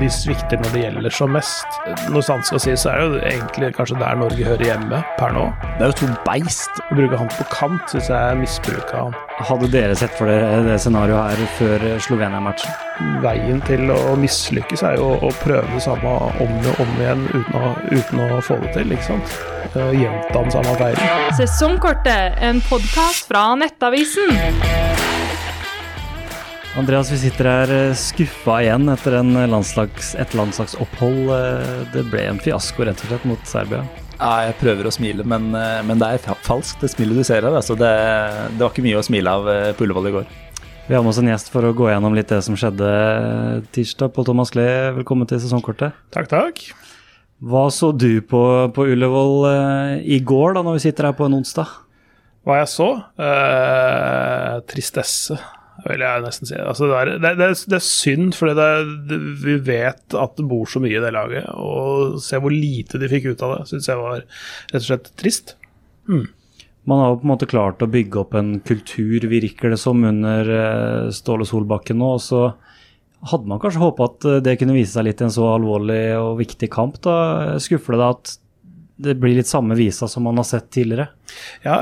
de svikter når det gjelder som mest. Når sant skal sies, så er det jo egentlig kanskje der Norge hører hjemme per nå. Det er jo to beist. Å bruke han på kant syns jeg er misbruk av han. Hadde dere sett for dere det scenarioet her før Slovenia-matchen? Veien til å mislykkes er jo å prøve det samme om og om igjen uten å, uten å få det til, ikke sant. Uh, Gjenta den samme feilen. Sesongkortet, en podkast fra Nettavisen. Andreas, vi sitter her eh, skuffa igjen etter en landslags, et landslagsopphold. Eh, det ble en fiasko rett og slett mot Serbia. Ja, jeg prøver å smile, men, eh, men det er falskt, det smilet du ser her. Altså det, det, var ikke mye å smile av på Ullevål i går. Vi har med oss en gjest for å gå gjennom litt det som skjedde tirsdag. Pål Thomas Klee, velkommen til sesongkortet. Takk, takk. Hva så du på, på Ullevål i går, da, når vi sitter her på en onsdag? Hva jeg så? Eh, tristesse vil jeg nesten si. Altså, det, er, det, er, det, er, synd, for vi vet at det bor så mye i det laget. Og se hvor lite de fikk ut av det, syns jeg var rett og slett trist. Mm. Man har på en måte klart å bygge opp en kultur, virker det som, under eh, Ståle Solbakken nå. og så hadde man kanskje håpa at eh, det kunne vise seg litt i en så alvorlig og viktig kamp. da. Skuffer det deg at det blir litt samme visa som man har sett tidligere? Ja,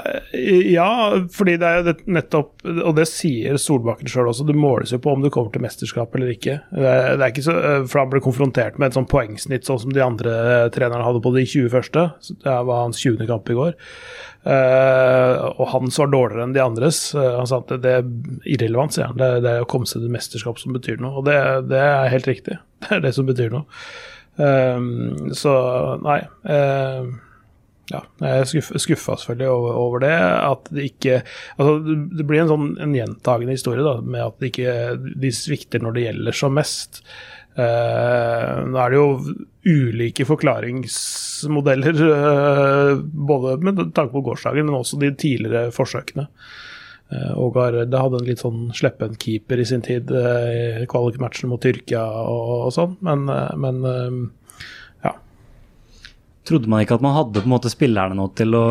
ja fordi det er jo nettopp Og det sier Solbakken sjøl også, det måles jo på om du kommer til mesterskap eller ikke. Det er, ikke så, for Han ble konfrontert med et sånt poengsnitt sånn som de andre trenerne hadde på de 20 første. Det var hans 20. kamp i går. Uh, og hans var dårligere enn de andres. Han sa at det, det er irrelevant, sier han. Det, det, er å komme seg til mesterskap som betyr noe. Og det, det er helt riktig. Det er det som betyr noe. Um, så nei. Uh, ja, jeg er skuffa selvfølgelig over, over, det. At det ikke Altså, det blir en sånn en gjentagende historie da, med at de ikke de svikter når det gjelder som mest. Uh, nå er det jo ulike forklaringsmodeller, uh, både med tanke på gårsdagen, men også de tidligere forsøkene. Uh, Ågar det hadde en litt sånn sleppen keeper i sin tid uh, i kvalikmatchen mot Tyrkia og, og sånn, men, uh, men ja. Trodde man ikke at man hadde på en måte spillerne nå til å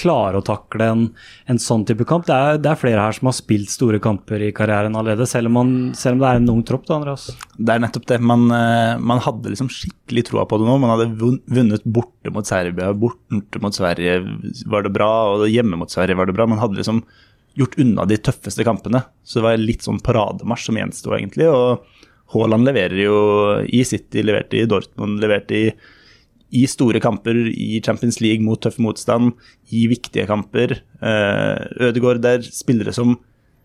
klare å takle en, en sånn type kamp? Det er, det er, flere her som har spilt store kamper i karrieren allerede, selv om, man, selv om det er en ung tropp. da, Andreas. Det er nettopp det. Man, man hadde liksom skikkelig troa på det nå. Man hadde vunnet borte mot Serbia, borte mot Sverige var det bra, og hjemme mot Sverige var det bra. Man hadde liksom gjort unna de tøffeste kampene. Så det var litt sånn parademarsj som gjensto, egentlig. Og Haaland leverer jo i City, leverte i Dortmund, leverte i, i store kamper i Champions League mot tøff motstand, i viktige kamper. Eh, Ødegaard det er spillere som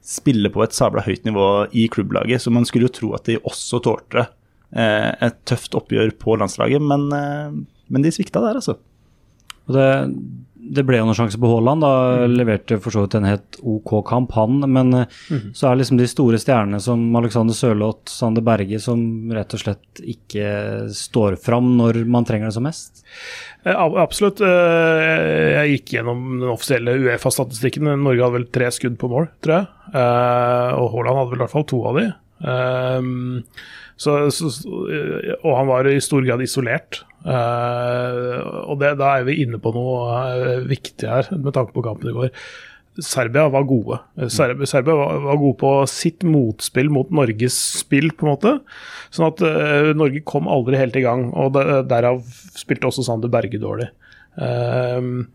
spiller på et sabla høyt nivå i klubblaget, så man skulle jo tro at de også tålte eh, et tøft oppgjør på landslaget, men, eh, men de svikta der, altså. Og det, det ble jo noen sjanse på Haaland. Da mm. leverte for så vidt en helt OK kamp, han. Men mm. så er liksom de store stjernene som Alexander Sørloth, Sander Berge, som rett og slett ikke står fram når man trenger det som mest? Eh, absolutt. Eh, jeg gikk gjennom den offisielle Uefa-statistikken. Norge hadde vel tre skudd på mål, tror jeg. Og Haaland hadde vel i hvert fall to av de. Så, så, og han var i stor grad isolert. Uh, og det, da er vi inne på noe uh, viktig her, med tanke på kampen i går. Serbia var gode. Serbia, Serbia var, var, gode på sitt motspill mot Norges spill, på en måte. Sånn at uh, Norge kom aldri helt i gang, og derav spilte også Sander Berge dårlig. Uh,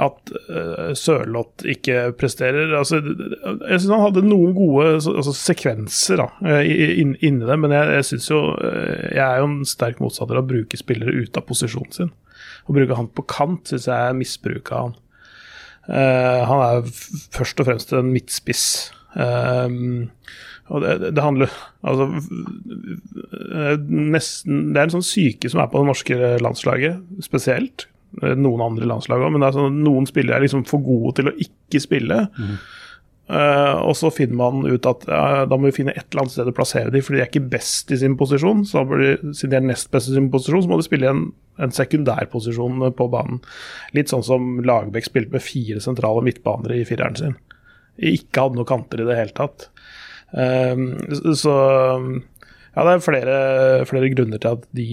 at uh, Sørloth ikke presterer altså, Jeg syns han hadde noen gode altså, sekvenser da, eh, inni det, men jeg, jeg synes jo eh, Jeg er jo en sterk motstander av å bruke spillere ut av posisjonen sin. Å bruke han på kant syns jeg er misbruk av han. Uh, han er først og fremst en midtspiss. Um, og det, det, handler Altså nesten Det er en sånn syke som er på det norske landslaget, spesielt. Eh, noen andre landslag òg, men sånn, noen spillere er liksom for gode til å ikke spille. Mm. Uh, og så finner man ut at uh, da må vi finne et eller annet sted å plassere dem, for de er ikke best i sin posisjon. Så de, siden de er nest best i sin posisjon, så må de spille i en, en sekundærposisjon på banen. Litt sånn som Lagerbäck spilte med fire sentrale midtbanere i fireren sin. Ikke hadde noen kanter i det hele tatt. Uh, så ja, det er flere, flere grunner til at de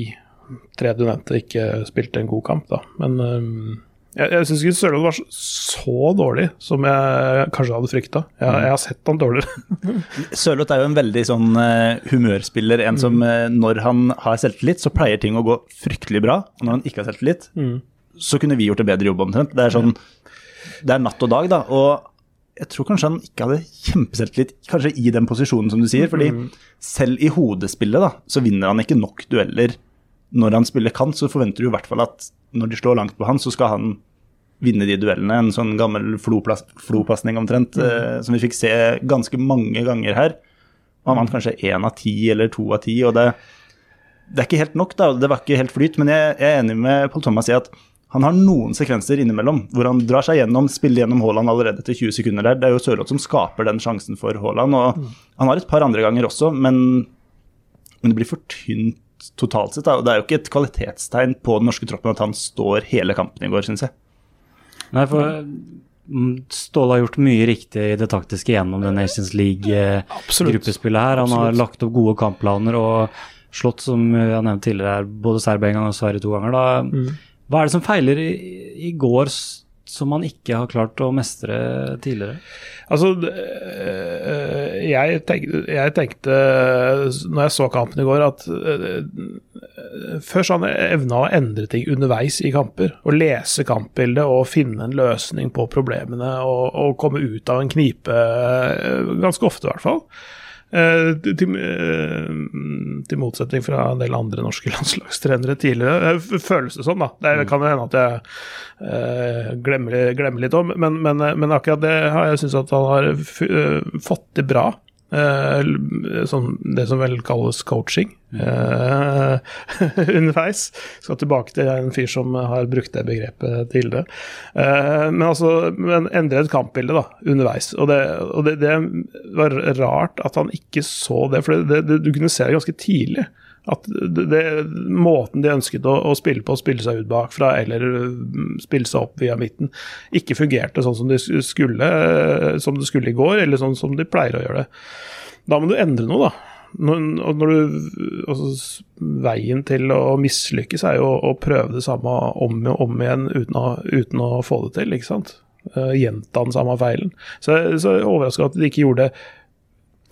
tre du nevnte, ikke spilte en god kamp, da. Men um, Jeg, jeg syns ikke Sørloth var så, dårlig som jeg kanskje hadde frykta. Jeg, jeg har sett han dårligere. Sørloth er jo en veldig sånn eh, humørspiller. En som eh, når han har selvtillit, så pleier ting å gå fryktelig bra. Og når han ikke har selvtillit, så kunne vi gjort en bedre jobb omtrent. Det er sånn, det er natt og dag, da. Og jeg tror kanskje han ikke hadde kjempeselvtillit kanskje i den posisjonen, som du sier. fordi selv i hodespillet da, så vinner han ikke nok dueller. Når han spiller kant, så forventer du i hvert fall at når de slår langt på han, så skal han vinne de duellene. En sånn gammel flopasning omtrent, eh, som vi fikk se ganske mange ganger her. Han vant kanskje én av ti eller to av ti. og det, det er ikke helt nok, da. Det var ikke helt flyt. Men jeg, jeg er enig med Pål Thomas i at han har noen sekvenser innimellom hvor han drar seg gjennom, spiller gjennom Haaland allerede etter 20 sekunder der. Det er jo Sørloth som skaper den sjansen for Haaland. Og han har et par andre ganger også, men, men det blir for tynt totalt sett. Da. Og det er jo ikke et kvalitetstegn på den norske troppen at han står hele kampen i går, syns jeg. Nei, for mm, Ståle har gjort mye riktig i det taktiske gjennom det Nations League-gruppespillet her. Han har Absolutt. lagt opp gode kampplaner og slått, som jeg nevnte tidligere, her, både Serbia en gang og Sverige to ganger. Da. Mm. Hva er det som feiler i, i går som man ikke har klart å mestre tidligere? Altså, øh, jeg tenkte, jeg tenkte når jeg så kampen i går, at først før så hadde han evna å endre ting underveis i kamper. Å lese kampbildet og finne en løsning på problemene og, og komme ut av en knipe, øh, ganske ofte i hvert fall. Eh, til, eh, til motsetning fra en del andre norske landslagstrenere tidligere. Eh, Føles det sånn, da. Det kan jo hende at jeg uh, glemmer, glemmer litt om, men, men, men akkurat det har jeg syntes at han har fått til bra. Eh, sånn, det som vel kalles coaching eh, underveis. Skal tilbake til en fyr som har brukt det begrepet tidligere. Eh, men altså, men endre et kampbilde da, underveis. Og, det, og det, det var rart at han ikke så det, for det, du kunne se det ganske tidlig. At det, det, måten de ønsket å, å spille på, spille seg ut bakfra eller mm, spille seg opp via midten, ikke fungerte sånn som de skulle, eh, som det skulle i går, eller sånn som de pleier å gjøre det. Da må du endre noe, da. Når, når du, altså, veien til å mislykkes er jo å, prøve det samme om og om igjen uten å, uten å få det til, ikke sant. Uh, gjenta den samme feilen. Så, jeg er overraska at de ikke gjorde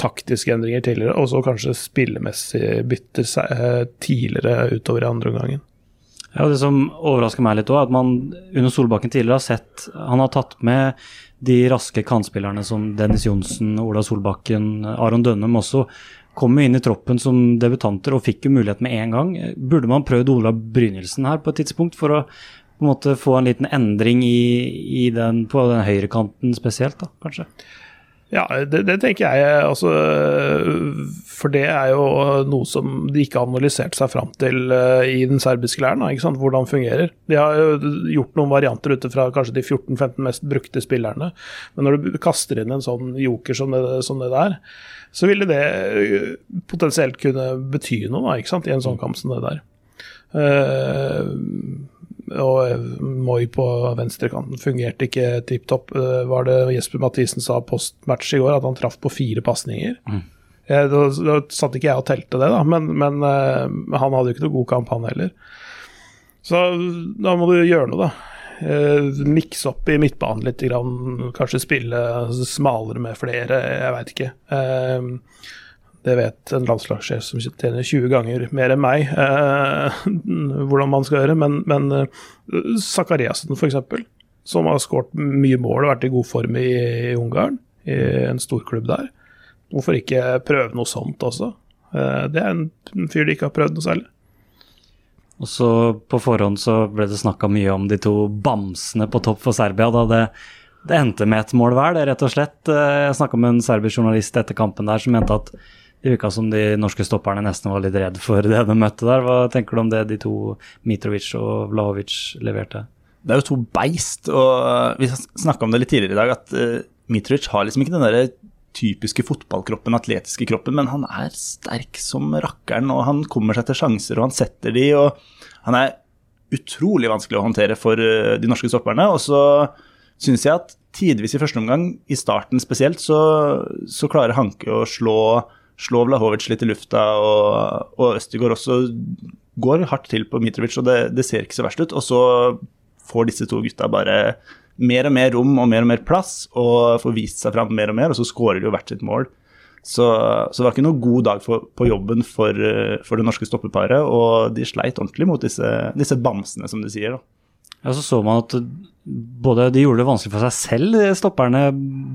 taktiske endringer tidligere, og så kanskje spillemessig bytter seg eh, tidligere utover i andre omgangen. Ja, Det som overrasker meg litt òg, er at man under Solbakken tidligere har sett Han har tatt med de raske kantspillerne som Dennis Johnsen, Ola Solbakken, Aron Dønnum også. Kom inn i troppen som debutanter og fikk jo mulighet med en gang. Burde man prøvd Ola Brynildsen her på et tidspunkt for å på en måte få en liten endring i, i den, på den høyrekanten spesielt, da, kanskje? Ja, det, det tenker jeg. Altså, for det er jo noe som de ikke har analysert seg fram til eh, i den serbiske læren. Ikke sant? Hvordan fungerer. De har jo gjort noen varianter ut fra kanskje de 14-15 mest brukte spillerne. Men når du kaster inn en sånn joker som det, som det der, så ville det eh, potensielt kunne bety noe da, ikke sant? i en sånn kamp som det der. Eh, og Moi på venstrekanten fungerte ikke tipp topp. Eh, Var det Jesper Mathisen sa postmatch i går, at han traff på fire pasninger? Mm. Da, da satt ikke jeg og telte det, da, men, men eh, han hadde jo ikke noe god kamp, han heller. Så da må du gjøre noe, da. Eh, Mikse opp i midtbanen litt, grann, kanskje spille smalere med flere, jeg veit ikke. Eh, det vet en landslagssjef som tjener 20 ganger mer enn meg, eh, hvordan man skal gjøre. Men, men eh, Zakariassen, f.eks., som har skåret mye mål og vært i god form i, i Ungarn, i en storklubb der. Hvorfor ikke prøve noe sånt også? Eh, det er en fyr de ikke har prøvd noe særlig. Og så på forhånd så ble det snakka mye om de to bamsene på topp for Serbia. da det, det endte med et mål hver, det rett og slett. Eh, Jeg snakka med en serbisk journalist etter kampen der som mente at det virka som de norske stopperne nesten var litt redd for det de møtte der. Hva tenker du om det de to Mitrovic og Vlahovic leverte? Det er jo to beist, og vi snakka om det litt tidligere i dag, at uh, Mitrovic har liksom ikke den der typiske fotballkroppen, atletiske kroppen, men han er sterk som rakkeren, og han kommer seg til sjanser, og han setter de, og han er utrolig vanskelig å håndtere for eh, de norske stopperne. Og så syns jeg at tidvis i første omgang, i starten spesielt, så, så klarer Hanke å slå, slå Vlahovic litt i lufta, og, og Østigård også går hardt til på Mitrovic, og det, det ser ikke så verst ut. Og så får disse to gutta bare mer og mer rom og mer og mer plass, og får vist seg fram mer og mer, og så skårer de jo hvert sitt mål. Så, så, det var ikke noen god dag for, på jobben for, for, det norske stoppeparet, og de sleit ordentlig mot disse, disse bamsene, som de sier. da. Ja, så så man at både de gjorde det vanskelig for seg selv, stopperne.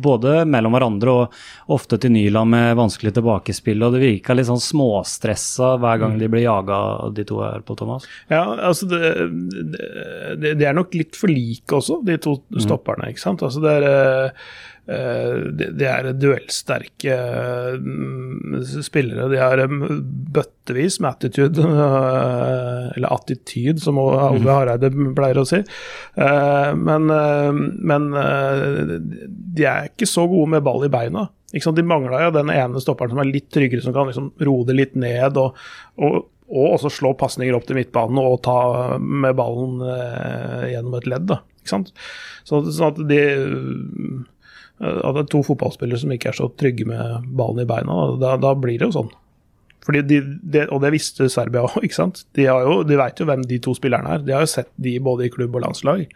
Både mellom hverandre og ofte til Nyland med vanskelig tilbakespill. Og det virka litt sånn småstressa hver gang de ble jaga, de to her på Thomas. Ja, altså det, det, det er nok litt for like også, de to stopperne. ikke sant? Altså det er Eh, det er duellsterke mm, spillere. De har bøttevis med attitude, eh, eller attityd, som Alve. Hareide pleier å si. Eh, men, men de er ikke så gode med ball i beina. De mangla jo den ene stopperen som er litt tryggere, som kan liksom roe det litt ned. og, og og også slå pasninger opp til midtbanen og ta med ballen eh, gjennom et ledd. Da, ikke sant? Så, sånn at de at det er to fotballspillere som ikke er så trygge med ballen i beina, da, da blir det jo sånn. Fordi de, de, og det visste Serbia òg, ikke sant. De, har jo, de vet jo hvem de to spillerne er. De har jo sett de både i klubb og landslag.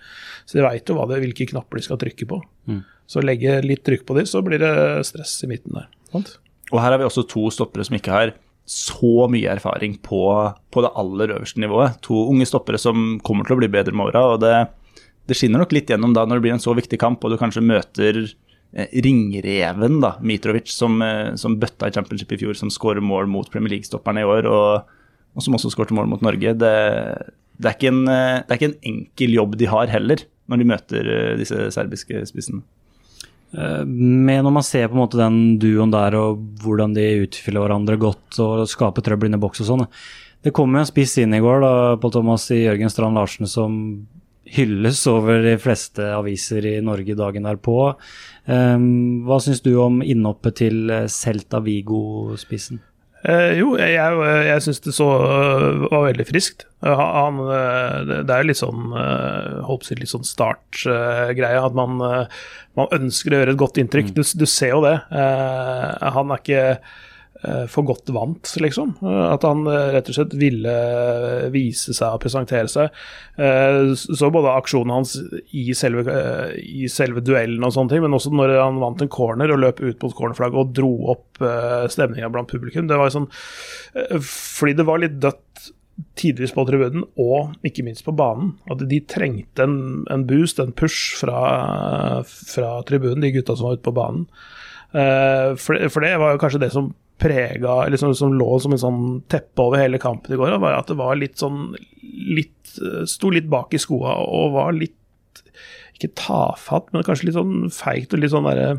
Så de veit jo det, hvilke knapper de skal trykke på. Mm. Så legge litt trykk på de, så blir det stress i midten der. Sant? Og her har vi også to stoppere som ikke har så mye erfaring på, på, det aller øverste nivået. To unge stoppere som kommer til å bli bedre med åra. Og det, det skinner nok litt gjennom da når det blir en så viktig kamp, og du kanskje møter ringreven da, Mitrovic, som, eh, som, bøtta i championship i fjor, som skårer mål mot Premier League-stopperne i år, og, og som også skårte mål mot Norge. Det, det, er en, eh, det, er ikke en, enkel jobb de har heller, når de møter disse serbiske spissene. Men når man ser på en måte den duoen der og hvordan de utfyller hverandre godt og skaper trøbbel inne i boks og sånn Det kom jo en spiss inn i går, da, Pål Thomas i Jørgen Strand Larsen, som hylles over de fleste aviser i Norge dagen derpå. Um, hva syns du om innhoppet til eh, Celta Vigo-spissen? Eh, jo, jeg, jeg, jeg syns det så uh, var veldig friskt. Uh, han, det er jo litt sånn uh, litt sånn startgreie. at man, man, ønsker å gjøre et godt inntrykk. Mm. Du, du, ser jo det. han er ikke Eh, for godt vant, liksom. Eh, at han eh, rett og slett ville vise seg og presentere seg. Så både aksjonen hans i selve, i selve duellen og sånne ting, men også når han vant en corner og løp ut mot cornerflagget og dro opp stemninga blant publikum. Det var sånn Fordi det var litt dødt tidvis på tribunen, og ikke minst på banen. At de trengte en, en boost, en push fra, fra tribunen, de gutta som var ute på banen. For, for det var jo kanskje det som prega liksom, Som lå som en sånn teppe over hele kampen i går, var at det var litt sånn litt, Sto litt bak i skoa og var litt Ikke tafatt, men kanskje litt sånn feigt og litt sånn derre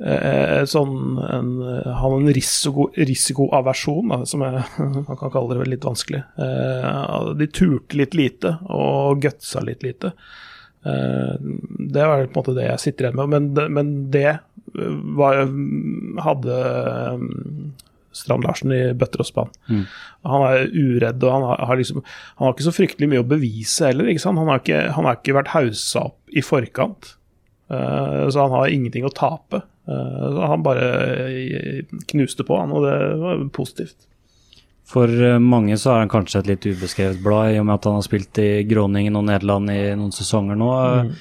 eh, sånn en, Han en risiko, risikoaversjon, som jeg, man kan kalle det litt vanskelig. Eh, de turte litt lite og gutsa litt lite. Eh, det var på en måte det jeg sitter igjen med. Men men det var, hadde um, Strand Larsen i bøtter og spann. Mm. Han er uredd, og han har, har, liksom, han har, ikke så fryktelig mye å bevise heller. Han har, ikke, han, har ikke, vært haussa opp i forkant, uh, så han har ingenting å tape. Uh, han bare knuste på, han, og det var positivt. For eh, mange så er han kanskje et litt ubeskrevet blad, i og med at han har spilt i Groningen og Nederland i noen sesonger nå. Mm.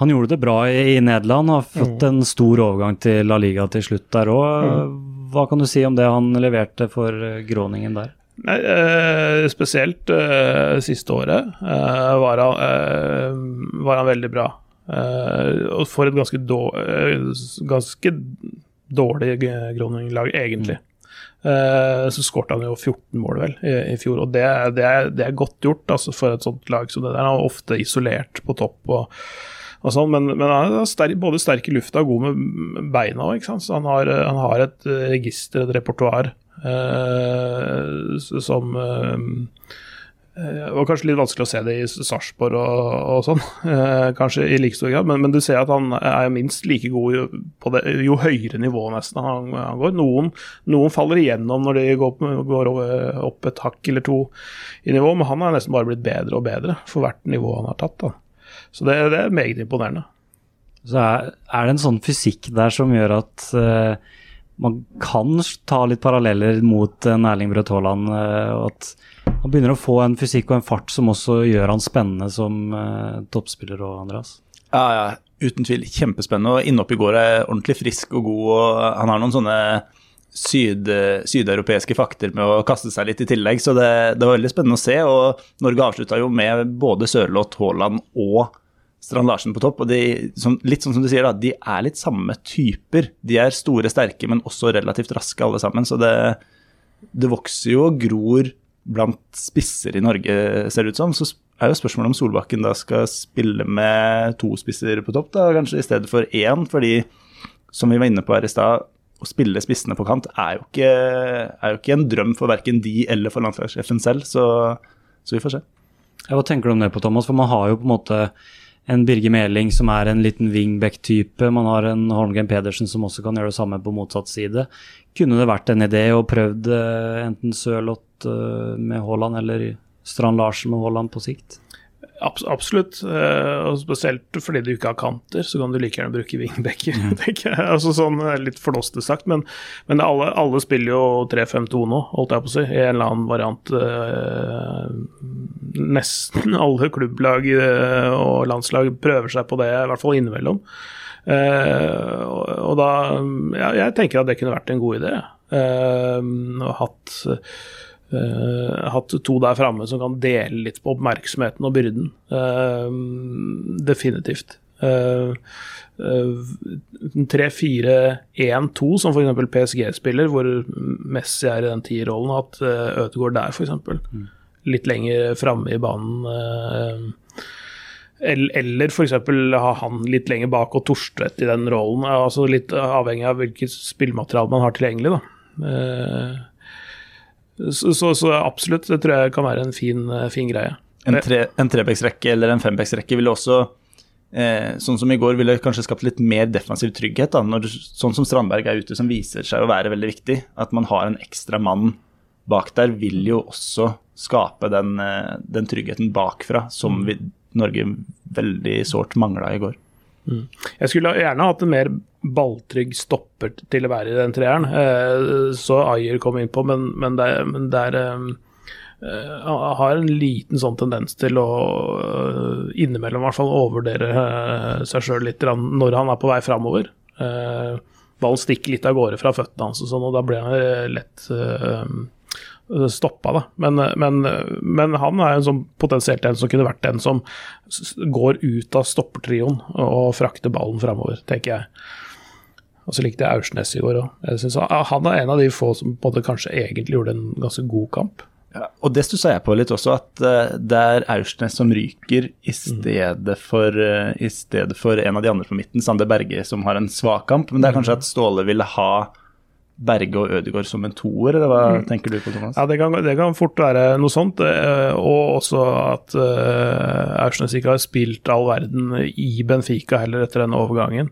Han gjorde det bra i, i Nederland, har fått mm. en stor overgang til La Liga til slutt der òg. Mm. Hva kan du si om det han leverte for eh, Groningen der? Nei, eh, spesielt eh, siste året eh, var, han, eh, var, han, veldig bra. Eh, og for et ganske, dårlig, ganske dårlig Groningen-lag, egentlig. så skårte han jo 14 mål vel i, i fjor, og det, det, er, det, er, godt gjort altså, for et sånt lag som det der. Han er ofte isolert på topp. og Sånn, men, men, han er sterk, både sterk i lufta og god med beina òg. Så han har, han har, et register, et repertoar, eh, som eh, var kanskje litt vanskelig å se det i Sarpsborg og, og, sånn, eh, kanskje i like stor grad, men, men, du ser at han er minst like god på det, jo høyere nivå nesten han, han går. Noen, noen, faller igjennom når de går, går, opp et hakk eller to i nivå, men han har nesten bare blitt bedre og bedre for hvert nivå han har tatt. da. Så det, det er meget imponerende. Så er, er, det en sånn fysikk der som gjør at uh, man kan ta litt paralleller mot uh, Erling Braut Haaland? Uh, at Han begynner å få en fysikk og en fart som også gjør han spennende som uh, toppspiller og Andreas. Ja, ja, uten tvil. Kjempespennende. Og innoppi går er ordentlig frisk og god. og Han har noen sånne syd, sydeuropeiske fakter med å kaste seg litt i tillegg, så det, det var veldig spennende å se. og Norge avslutta jo med både Sørloth, Haaland og Strand Larsen på topp. og de, som, Litt sånn som du sier, da, de er litt samme typer. De er store, sterke, men også relativt raske alle sammen. Så det, det vokser jo og gror blant spisser i Norge, ser det ut som. Så er jo spørsmålet om Solbakken da skal spille med to spisser på topp, da, kanskje i stedet for én. Fordi, som vi var inne på her i stad, å spille spissene på kant er jo ikke, er jo ikke en drøm for verken de eller for landslagssjefen selv. Så, så vi får se. Ja, hva tenker du om det på, Thomas? For man har jo på en måte en Birger Meling som er en liten wingback-type. Man har en Holmgren Pedersen som også kan gjøre det samme på motsatt side. Kunne det vært en idé å prøvd uh, enten Sørloth uh, med Haaland eller Strand Larsen med Haaland på sikt? Abs absolutt, uh, og spesielt fordi du ikke har kanter, så kan du like gjerne bruke vingbekker. Mm. altså sånn Litt flåste sagt, men, men alle, alle, spiller jo 3-5-2 nå, holdt jeg på å si, i en eller annen variant. Uh, nesten alle klubblag uh, og landslag prøver seg på det, i hvert fall innimellom. Og, og, da ja, Jeg tenker at det kunne vært en god idé. og hatt Uh, hatt to der framme som kan dele litt på oppmerksomheten og byrden. Uh, definitivt. Uh, 3-4-1-2, som f.eks. PSG spiller, hvor Messi er i den tierrollen, hatt uh, Ødegaard der, f.eks. Mm. Litt lenger framme i banen. eller eller f.eks. ha han litt lenger bak og Torstvedt i den rollen. altså Litt avhengig av hvilket spillmateriale man har tilgjengelig. da så, så, så, absolutt, det tror jeg kan være en fin, eh, fin greie. En, tre, en trebeksrekke eller en fembeksrekke ville også, eh, sånn som i går, ville kanskje skapt litt mer defensiv trygghet. Da, når, sånn som Strandberg er ute, som viser seg å være veldig viktig. At man har en ekstra mann bak der, vil jo også skape den, eh, den tryggheten bakfra som vi, Norge veldig sårt mangla i går. Jeg skulle gjerne hatt en mer balltrygg stopper til å være i den treeren. Eh, så Ayer kom inn på, men, men det, men det er uh, har en liten sånn tendens til å uh, innimellom i hvert fall overvurdere uh, seg sjøl litt når han er på vei framover. ballen stikker litt av gårde fra føttene hans, og, sånn, og da blir han lett stoppa, da. Men, men, men, han er en sånn potensielt en som kunne vært den som går ut av stoppertrioen og frakter ballen framover, tenker jeg. Og så likte jeg Aursnes i går òg. Han er en av de få som både kanskje egentlig gjorde en ganske god kamp. Ja, og det stussa jeg på litt også, at det er Aursnes som ryker i stedet, for, uh, i stedet for en av de andre på midten, Sander Berge, som har en svak kamp. Men det er kanskje at Ståle ville ha Berge og Ødegaard som en toer, eller hva mm. tenker du på, Thomas? Ja, det kan, det kan, fort være noe sånt. Eh, og også at uh, Aursnes ikke har spilt all verden i Benfica heller etter den overgangen.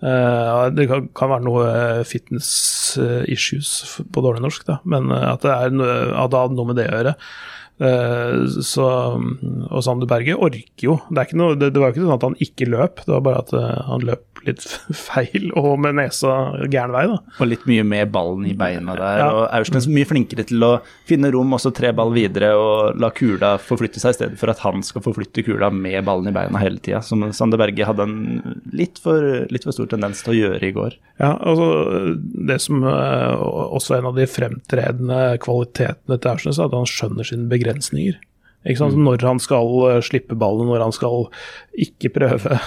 Uh, det kan, kan, være noe fitness issues på dårlig norsk, da. men at det, er, at det hadde noe med det å gjøre. Uh, så, og Sander Berge orker jo. Det, noe, det, det, var ikke sånn at han ikke løp, det var bare at han løp litt feil og med nesa gæren vei. da. Og litt mye med ballen i beina der. Ja. og Aursnes mye flinkere til å finne rom og så tre ball videre og la kula forflytte seg, i stedet for at han skal forflytte kula med ballen i beina hele tida. Som Sander Berge hadde en litt for, litt for, stor tendens til å gjøre i går. Ja, altså Det som uh, også er en av de fremtredende kvalitetene til Aursnes, er at han skjønner sine begrensninger. Mm. Når han skal uh, slippe ballen, når han skal ikke prøve,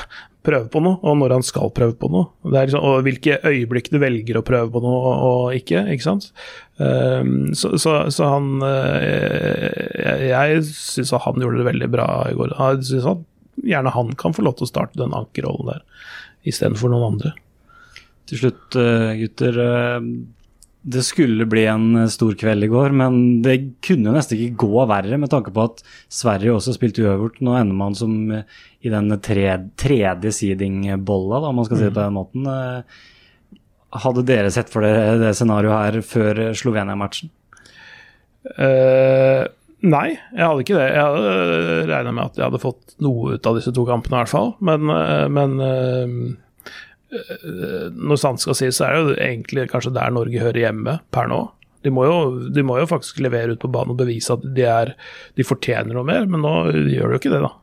prøve på noe, og når han skal prøve på noe. Liksom, og hvilke øyeblikk du velger å prøve på noe og, ikke. ikke sant? Um, så, så, så, han uh, Jeg, jeg syns han gjorde det veldig bra i går. Jeg synes han, Gjerne han kan få lov til å starte den ankerrollen der, istedenfor noen andre. Til slutt, uh, gutter det skulle bli en eh, stor kveld i går, men det kunne jo nesten ikke gå verre med tanke på at Sverige også spilte uøvert. Nå ender man som eh, i den tredje seeding-bolla, om man skal si det på den måten. Eh, hadde dere sett for dere det scenarioet her før Slovenia-matchen? Uh, nei, jeg hadde ikke det. Jeg hadde regna med at jeg hadde fått noe ut av disse to kampene, i hvert fall. Men, men uh, når sant skal sies, så er det jo egentlig kanskje der Norge hører hjemme per nå. De må, jo, de må jo faktisk levere ut på banen og bevise at de, er, de fortjener noe mer, men nå gjør de jo ikke det, da.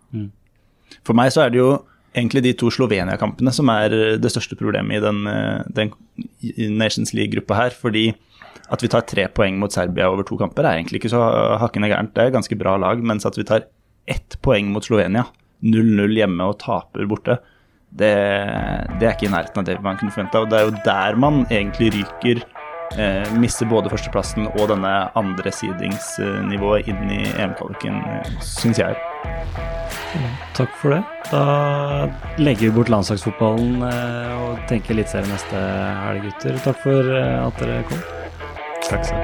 For meg så er det jo egentlig de to Slovenia-kampene som er det største problemet i den, eh, den Nations League-gruppa her. Fordi at vi tar tre poeng mot Serbia over to kamper er egentlig ikke så hakkende gærent. Det er ganske bra lag, mens at vi tar ett poeng mot Slovenia, 0-0 hjemme og taper borte, det, det, er ikke i nærheten av det man kunne forventa. Og det er jo der man egentlig ryker. Eh, mister både førsteplassen og denne andre sidingsnivået inn i EM-kvaliken, syns jeg. Takk for det. Da legger vi bort landslagsfotballen eh, og tenker eliteserie neste helg, gutter. Takk for eh, at dere kom. Takk ha.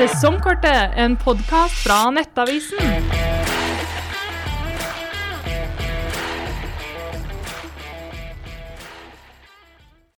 Sesongkortet, en podkast fra Nettavisen.